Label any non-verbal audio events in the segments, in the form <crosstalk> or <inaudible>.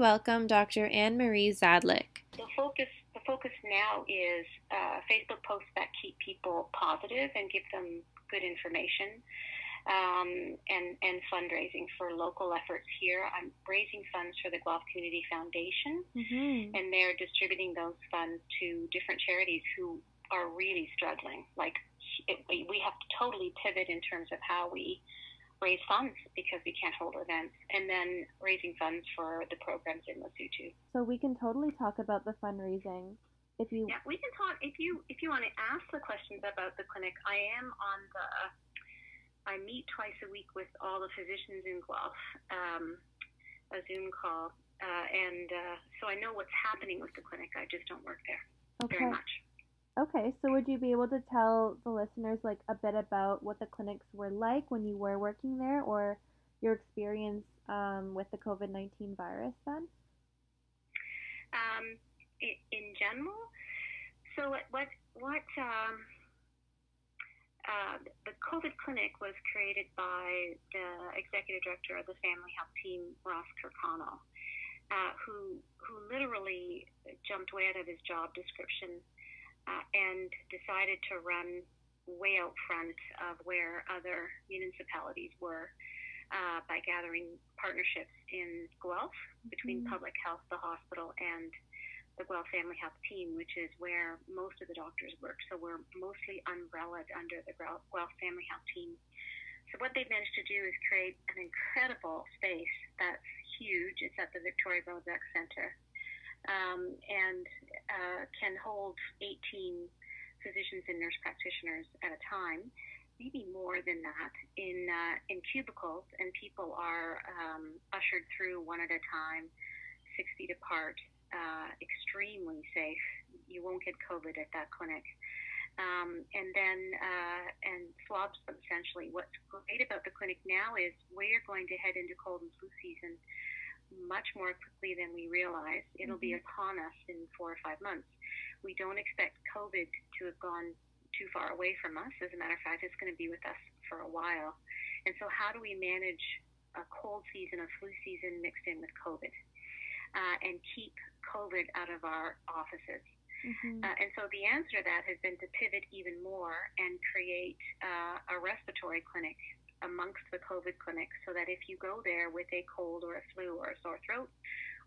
Welcome Dr. Anne Marie Zajdlik. The focus the focus now is uh, Facebook posts that keep people positive and give them good information. Um, and, and fundraising for local efforts here. I'm raising funds for the Guelph Community Foundation, Mm-hmm. and they're distributing those funds to different charities who are really struggling. Like, it, we have to totally pivot in terms of how we raise funds because we can't hold events, and then raising funds for the programs in Lesotho. So we can totally talk about the fundraising. If you Yeah, we can talk if you if you want to ask the questions about the clinic. I am on the. I meet twice a week with all the physicians in Guelph, um, a Zoom call, uh, and uh, so I know what's happening with the clinic. I just don't work there okay, very much. Okay. So would you be able to tell the listeners like a bit about what the clinics were like when you were working there, or your experience um, with the COVID nineteen virus then? Um, in, general, so what what what um, uh, the COVID clinic was created by the executive director of the Family Health Team, Ross Kirkconnell, uh, who who literally jumped way out of his job description uh, and decided to run way out front of where other municipalities were uh, by gathering partnerships in Guelph between Mhm. public health, the hospital, and the Guelph Family Health Team, which is where most of the doctors work. So we're mostly umbrellaed under the Guelph Family Health Team. So what they've managed to do is create an incredible space that's huge. It's at the Victoria Road Center um, and uh, can hold 18 physicians and nurse practitioners at a time, maybe more than that, in uh, in cubicles, and people are um, ushered through one at a time, six feet apart, uh, extremely safe. You won't get COVID at that clinic. Um, and then uh, and swabs essentially. What's great about the clinic now is we're going to head into cold and flu season much more quickly than we realize. It'll be upon us in four or five months. We don't expect COVID to have gone too far away from us. As a matter of fact, it's going to be with us for a while. And so, how do we manage a cold season, a flu season mixed in with COVID, uh, and keep COVID out of our offices? Mm-hmm. Uh, and so the answer to that has been to pivot even more and create uh, a respiratory clinic amongst the COVID clinics so that if you go there with a cold or a flu or a sore throat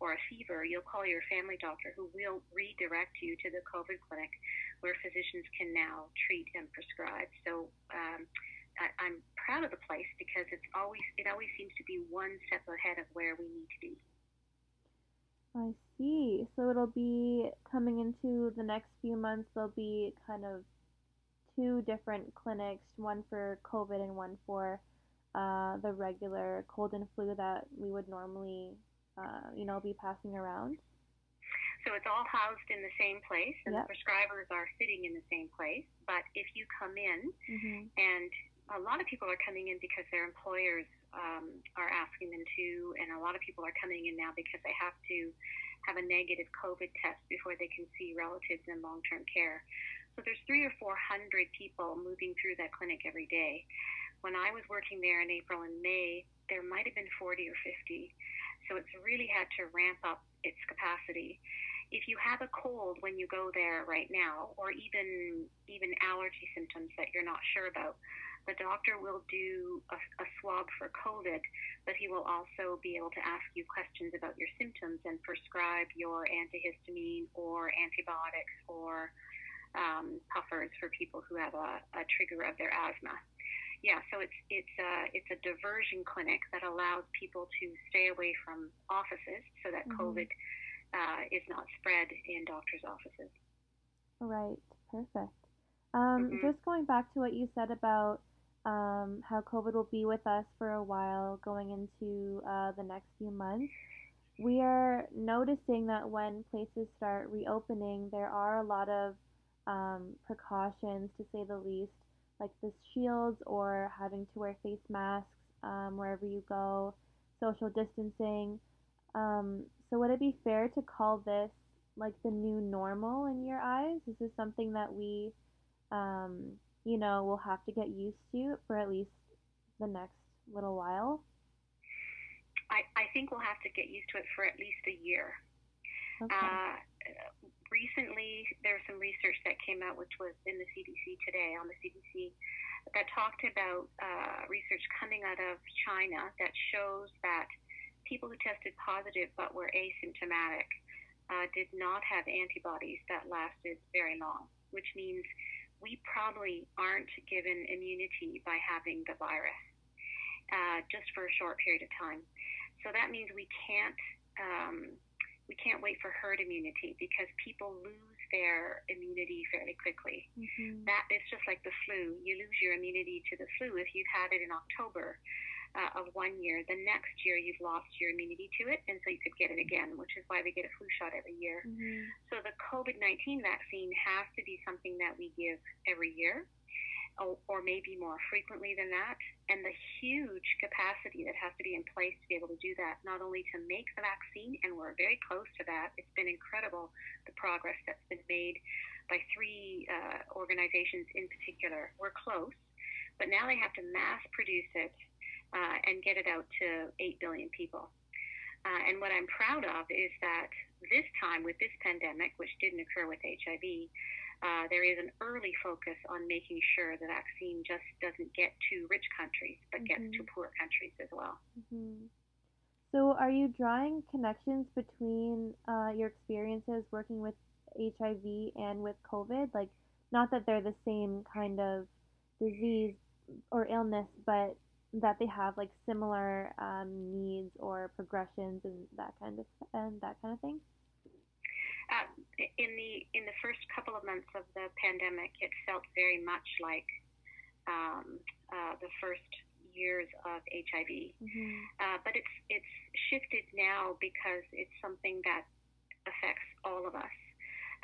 or a fever, you'll call your family doctor who will redirect you to the COVID clinic where physicians can now treat and prescribe. So um, I, I'm proud of the place because it's always it always seems to be one step ahead of where we need to be. I see. So it'll be coming into the next few months. There'll be kind of two different clinics, one for COVID and one for uh, the regular cold and flu that we would normally, uh, you know, be passing around. So it's all housed in the same place, and Yep. the prescribers are sitting in the same place. But if you come in, Mm-hmm. and a lot of people are coming in because their employers um, are asking them to, and a lot of people are coming in now because they have to have a negative COVID test before they can see relatives in long-term care. So there's three or four hundred people moving through that clinic every day. When I was working there in April and May, there might have been 40 or 50. So it's really had to ramp up its capacity. if you have a cold when you go there right now, or even even allergy symptoms that you're not sure about, the doctor will do a, a swab for COVID, but he will also be able to ask you questions about your symptoms and prescribe your antihistamine or antibiotics or um, puffers for people who have a, a trigger of their asthma. Yeah, so it's it's a it's a diversion clinic that allows people to stay away from offices so that mm-hmm. COVID uh, is not spread in doctors' offices. Right. Perfect. Um, mm-hmm. Just going back to what you said about um, how COVID will be with us for a while going into uh, the next few months. We are noticing that when places start reopening, there are a lot of um, precautions, to say the least, like the shields or having to wear face masks um, wherever you go, social distancing. Um, so, would it be fair to call this like the new normal in your eyes? Is this something that we um, you know, we'll have to get used to for at least the next little while? I, I think we'll have to get used to it for at least a year. Okay. Uh, recently, there was some research that came out, which was in the CDC today on the CDC, that talked about uh, research coming out of China that shows that people who tested positive but were asymptomatic uh, did not have antibodies that lasted very long, which means we probably aren't given immunity by having the virus uh, just for a short period of time. So that means we can't um, we can't wait for herd immunity because people lose their immunity fairly quickly. Mm-hmm. That it's just like the flu. You lose your immunity to the flu if you've had it in October uh, of one year. The next year, you've lost your immunity to it, and so you could get it again, which is why we get a flu shot every year. Mm-hmm. So the COVID 19 vaccine has to be something that we give every year. Or, maybe more frequently than that, and the huge capacity that has to be in place to be able to do that, not only to make the vaccine, and we're very close to that. It's been incredible the progress that's been made by three uh, organizations in particular. We're close, but now they have to mass produce it uh, and get it out to 8 billion people. Uh, and what I'm proud of is that this time with this pandemic, which didn't occur with HIV, uh, there is an early focus on making sure the vaccine just doesn't get to rich countries, but mm-hmm. gets to poor countries as well. Mm-hmm. So, are you drawing connections between uh, your experiences working with HIV and with COVID? Like, not that they're the same kind of disease or illness, but that they have like similar um, needs or progressions and that kind of and that kind of thing? In the in the first couple of months of the pandemic, it felt very much like um, uh, the first years of HIV. Mm-hmm. Uh, but it's it's shifted now because it's something that affects all of us,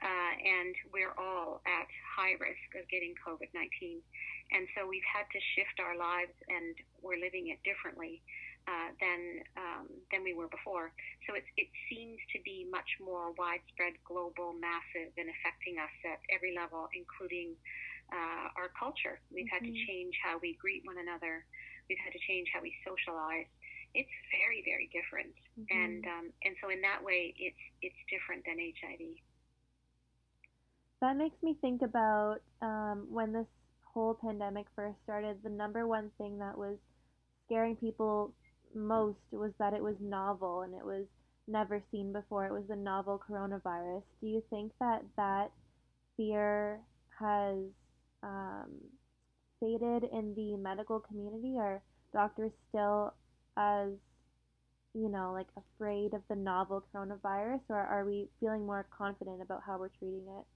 uh, and we're all at high risk of getting COVID nineteen. And so we've had to shift our lives, and we're living it differently uh, than um, than we were before. So it it seems to be much more widespread, global, massive, and affecting us at every level, including uh, our culture. We've mm-hmm. had to mm-hmm. change how we greet one another. We've had to change how we socialize. It's very, very different, mm-hmm. and um, and so in that way, it's it's different than HIV. That makes me think about um, when this whole pandemic first started, the number one thing that was scaring people most was that it was novel and it was never seen before. It was the novel coronavirus. Do you think that that fear has um, faded in the medical community? Are doctors still as you know, like afraid of the novel coronavirus, or are we feeling more confident about how we're treating it?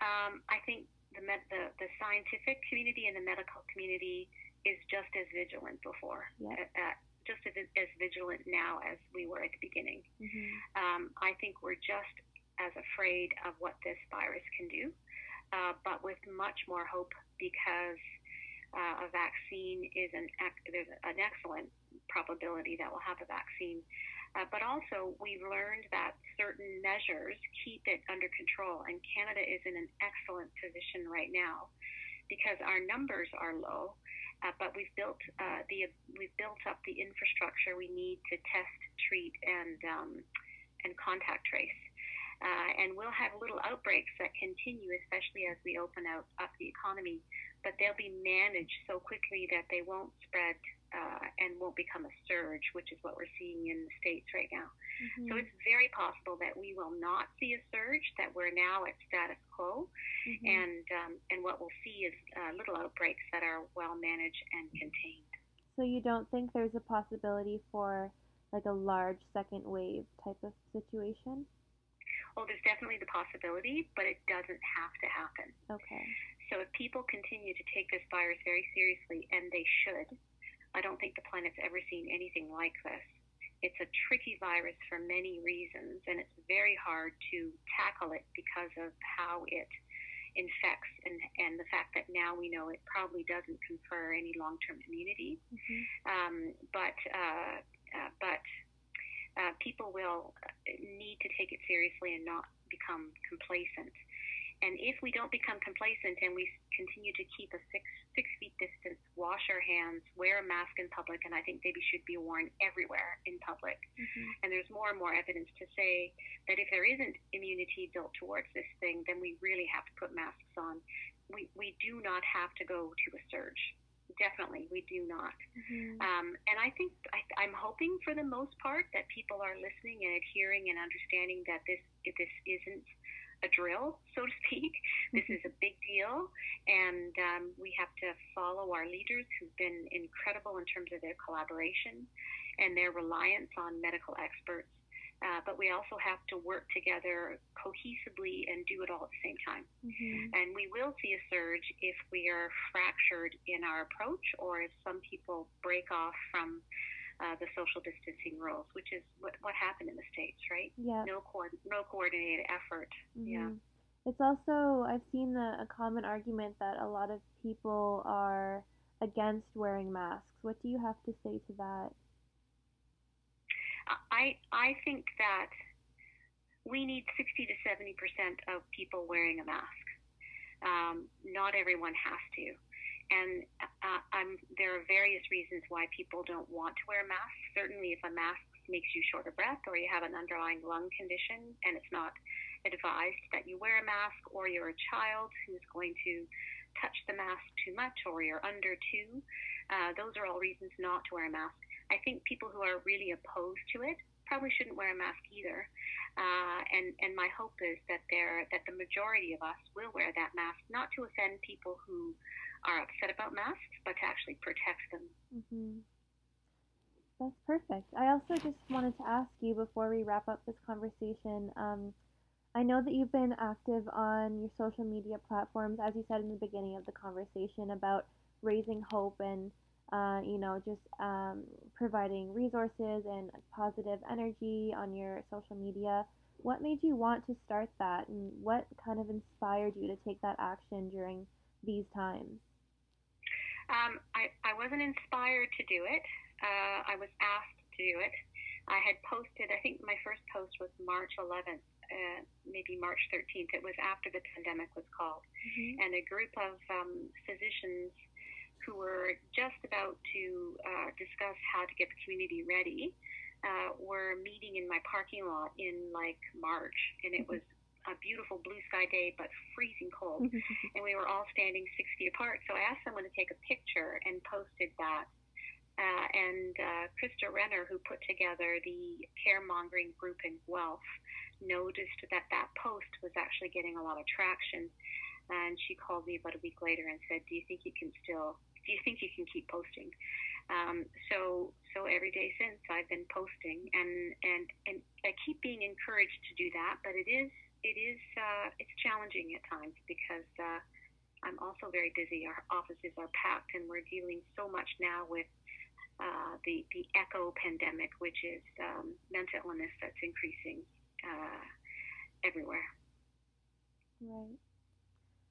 Um, I think the, med- the, the scientific community and the medical community is just as vigilant before, uh, just as, as vigilant now as we were at the beginning. Mm-hmm. Um, I think we're just as afraid of what this virus can do, uh, but with much more hope because uh, a vaccine is an there's an excellent probability that we'll have a vaccine. Uh, but also, we've learned that certain measures keep it under control, and Canada is in an excellent position right now because our numbers are low, uh, but we've built uh, the we've built up the infrastructure we need to test, treat, and um, and contact trace. Uh, and we'll have little outbreaks that continue, especially as we open out up the economy. But they'll be managed so quickly that they won't spread uh, and won't become a surge, which is what we're seeing in the states right now. Mm-hmm. So it's very possible that we will not see a surge; that we're now at status quo, mm-hmm. and um, and what we'll see is uh, little outbreaks that are well managed and contained. So you don't think there's a possibility for like a large second wave type of situation? Well, there's definitely the possibility, but it doesn't have to happen. Okay. So if people continue to take this virus very seriously, and they should, I don't think the planet's ever seen anything like this. It's a tricky virus for many reasons, and it's very hard to tackle it because of how it infects and, and the fact that now we know it probably doesn't confer any long term immunity. Mm-hmm. Um, but uh, uh, but uh, people will need to take it seriously and not become complacent. And if we don't become complacent and we continue to keep a six six feet distance, wash our hands, wear a mask in public, and I think maybe should be worn everywhere in public. Mm-hmm. And there's more and more evidence to say that if there isn't immunity built towards this thing, then we really have to put masks on. We we do not have to go to a surge definitely we do not. Mm-hmm. Um, and I think I, I'm hoping for the most part that people are listening and adhering and understanding that this this isn't a drill, so to speak. This is a big deal, and um, we have to follow our leaders who've been incredible in terms of their collaboration and their reliance on medical experts uh, but we also have to work together cohesively and do it all at the same time. Mm-hmm. And we will see a surge if we are fractured in our approach or if some people break off from uh, the social distancing rules, which is what, what happened in the States, right? Yeah. No, co- no coordinated effort. Mm-hmm. Yeah. It's also, I've seen the, a common argument that a lot of people are against wearing masks. What do you have to say to that? I I think that we need 60 to 70 percent of people wearing a mask. Um, not everyone has to, and uh, there are various reasons why people don't want to wear masks. Certainly, if a mask makes you short of breath, or you have an underlying lung condition, and it's not advised that you wear a mask, or you're a child who's going to touch the mask too much, or you're under two, uh, those are all reasons not to wear a mask. I think people who are really opposed to it probably shouldn't wear a mask either. Uh, and and my hope is that there that the majority of us will wear that mask, not to offend people who are upset about masks, but to actually protect them. Mm-hmm. That's perfect. I also just wanted to ask you before we wrap up this conversation. Um, I know that you've been active on your social media platforms, as you said in the beginning of the conversation, about raising hope and uh, you know, just um, providing resources and positive energy on your social media. What made you want to start that, and what kind of inspired you to take that action during these times? Um, I, I wasn't inspired to do it. Uh, I was asked to do it. I had posted, I think my first post was March 11th, uh, maybe March 13th. It was after the pandemic was called. Mm-hmm. And a group of um, physicians who were just about to uh, discuss how to get the community ready uh, were meeting in my parking lot in like March, and it was a beautiful blue sky day, but freezing cold. and we were all standing six feet apart. So I asked someone to take a picture and posted that. Uh, and uh, Krista Renner, who put together the caremongering group in Guelph, noticed that that post was actually getting a lot of traction. And she called me about a week later and said, "Do you think you can still do you think you can keep posting? Um, so so every day since I've been posting, and and and I keep being encouraged to do that. But it is it is uh, it's challenging at times because uh, I'm also very busy. Our offices are packed, and we're dealing so much now with uh, the the echo pandemic, which is um, mental illness that's increasing uh, everywhere. Right.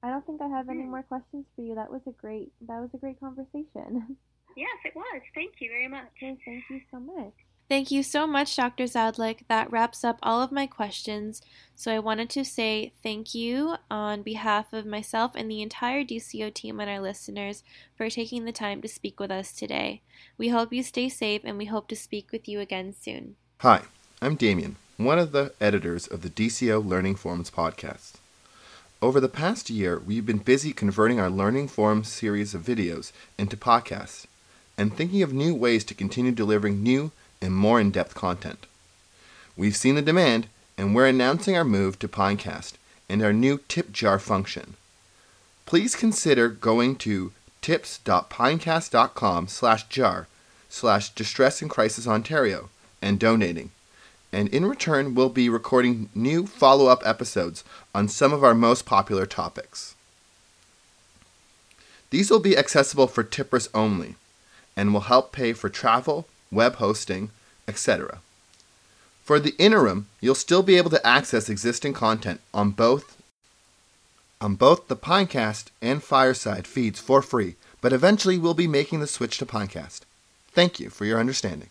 I don't think I have any hmm. more questions for you. That was a great that was a great conversation. <laughs> Yes, it was. Thank you very much. Okay, thank you so much. Thank you so much, Dr. Zajdlik. That wraps up all of my questions. So I wanted to say thank you on behalf of myself and the entire DCO team and our listeners for taking the time to speak with us today. We hope you stay safe and we hope to speak with you again soon. Hi, I'm Damien. one of the editors of the DCO Learning Forums podcast. Over the past year, we've been busy converting our Learning Forums series of videos into podcasts and thinking of new ways to continue delivering new and more in depth content. We've seen the demand, and we're announcing our move to Pinecast and our new tip jar function. Please consider going to tips.pinecast.com slash jar slash distress and crisis Ontario and donating. And in return, we'll be recording new follow up episodes on some of our most popular topics. These will be accessible for tippers only and will help pay for travel, web hosting, etc. For the interim, you'll still be able to access existing content on both on both the Pinecast and Fireside feeds for free, but eventually we'll be making the switch to Pinecast. Thank you for your understanding.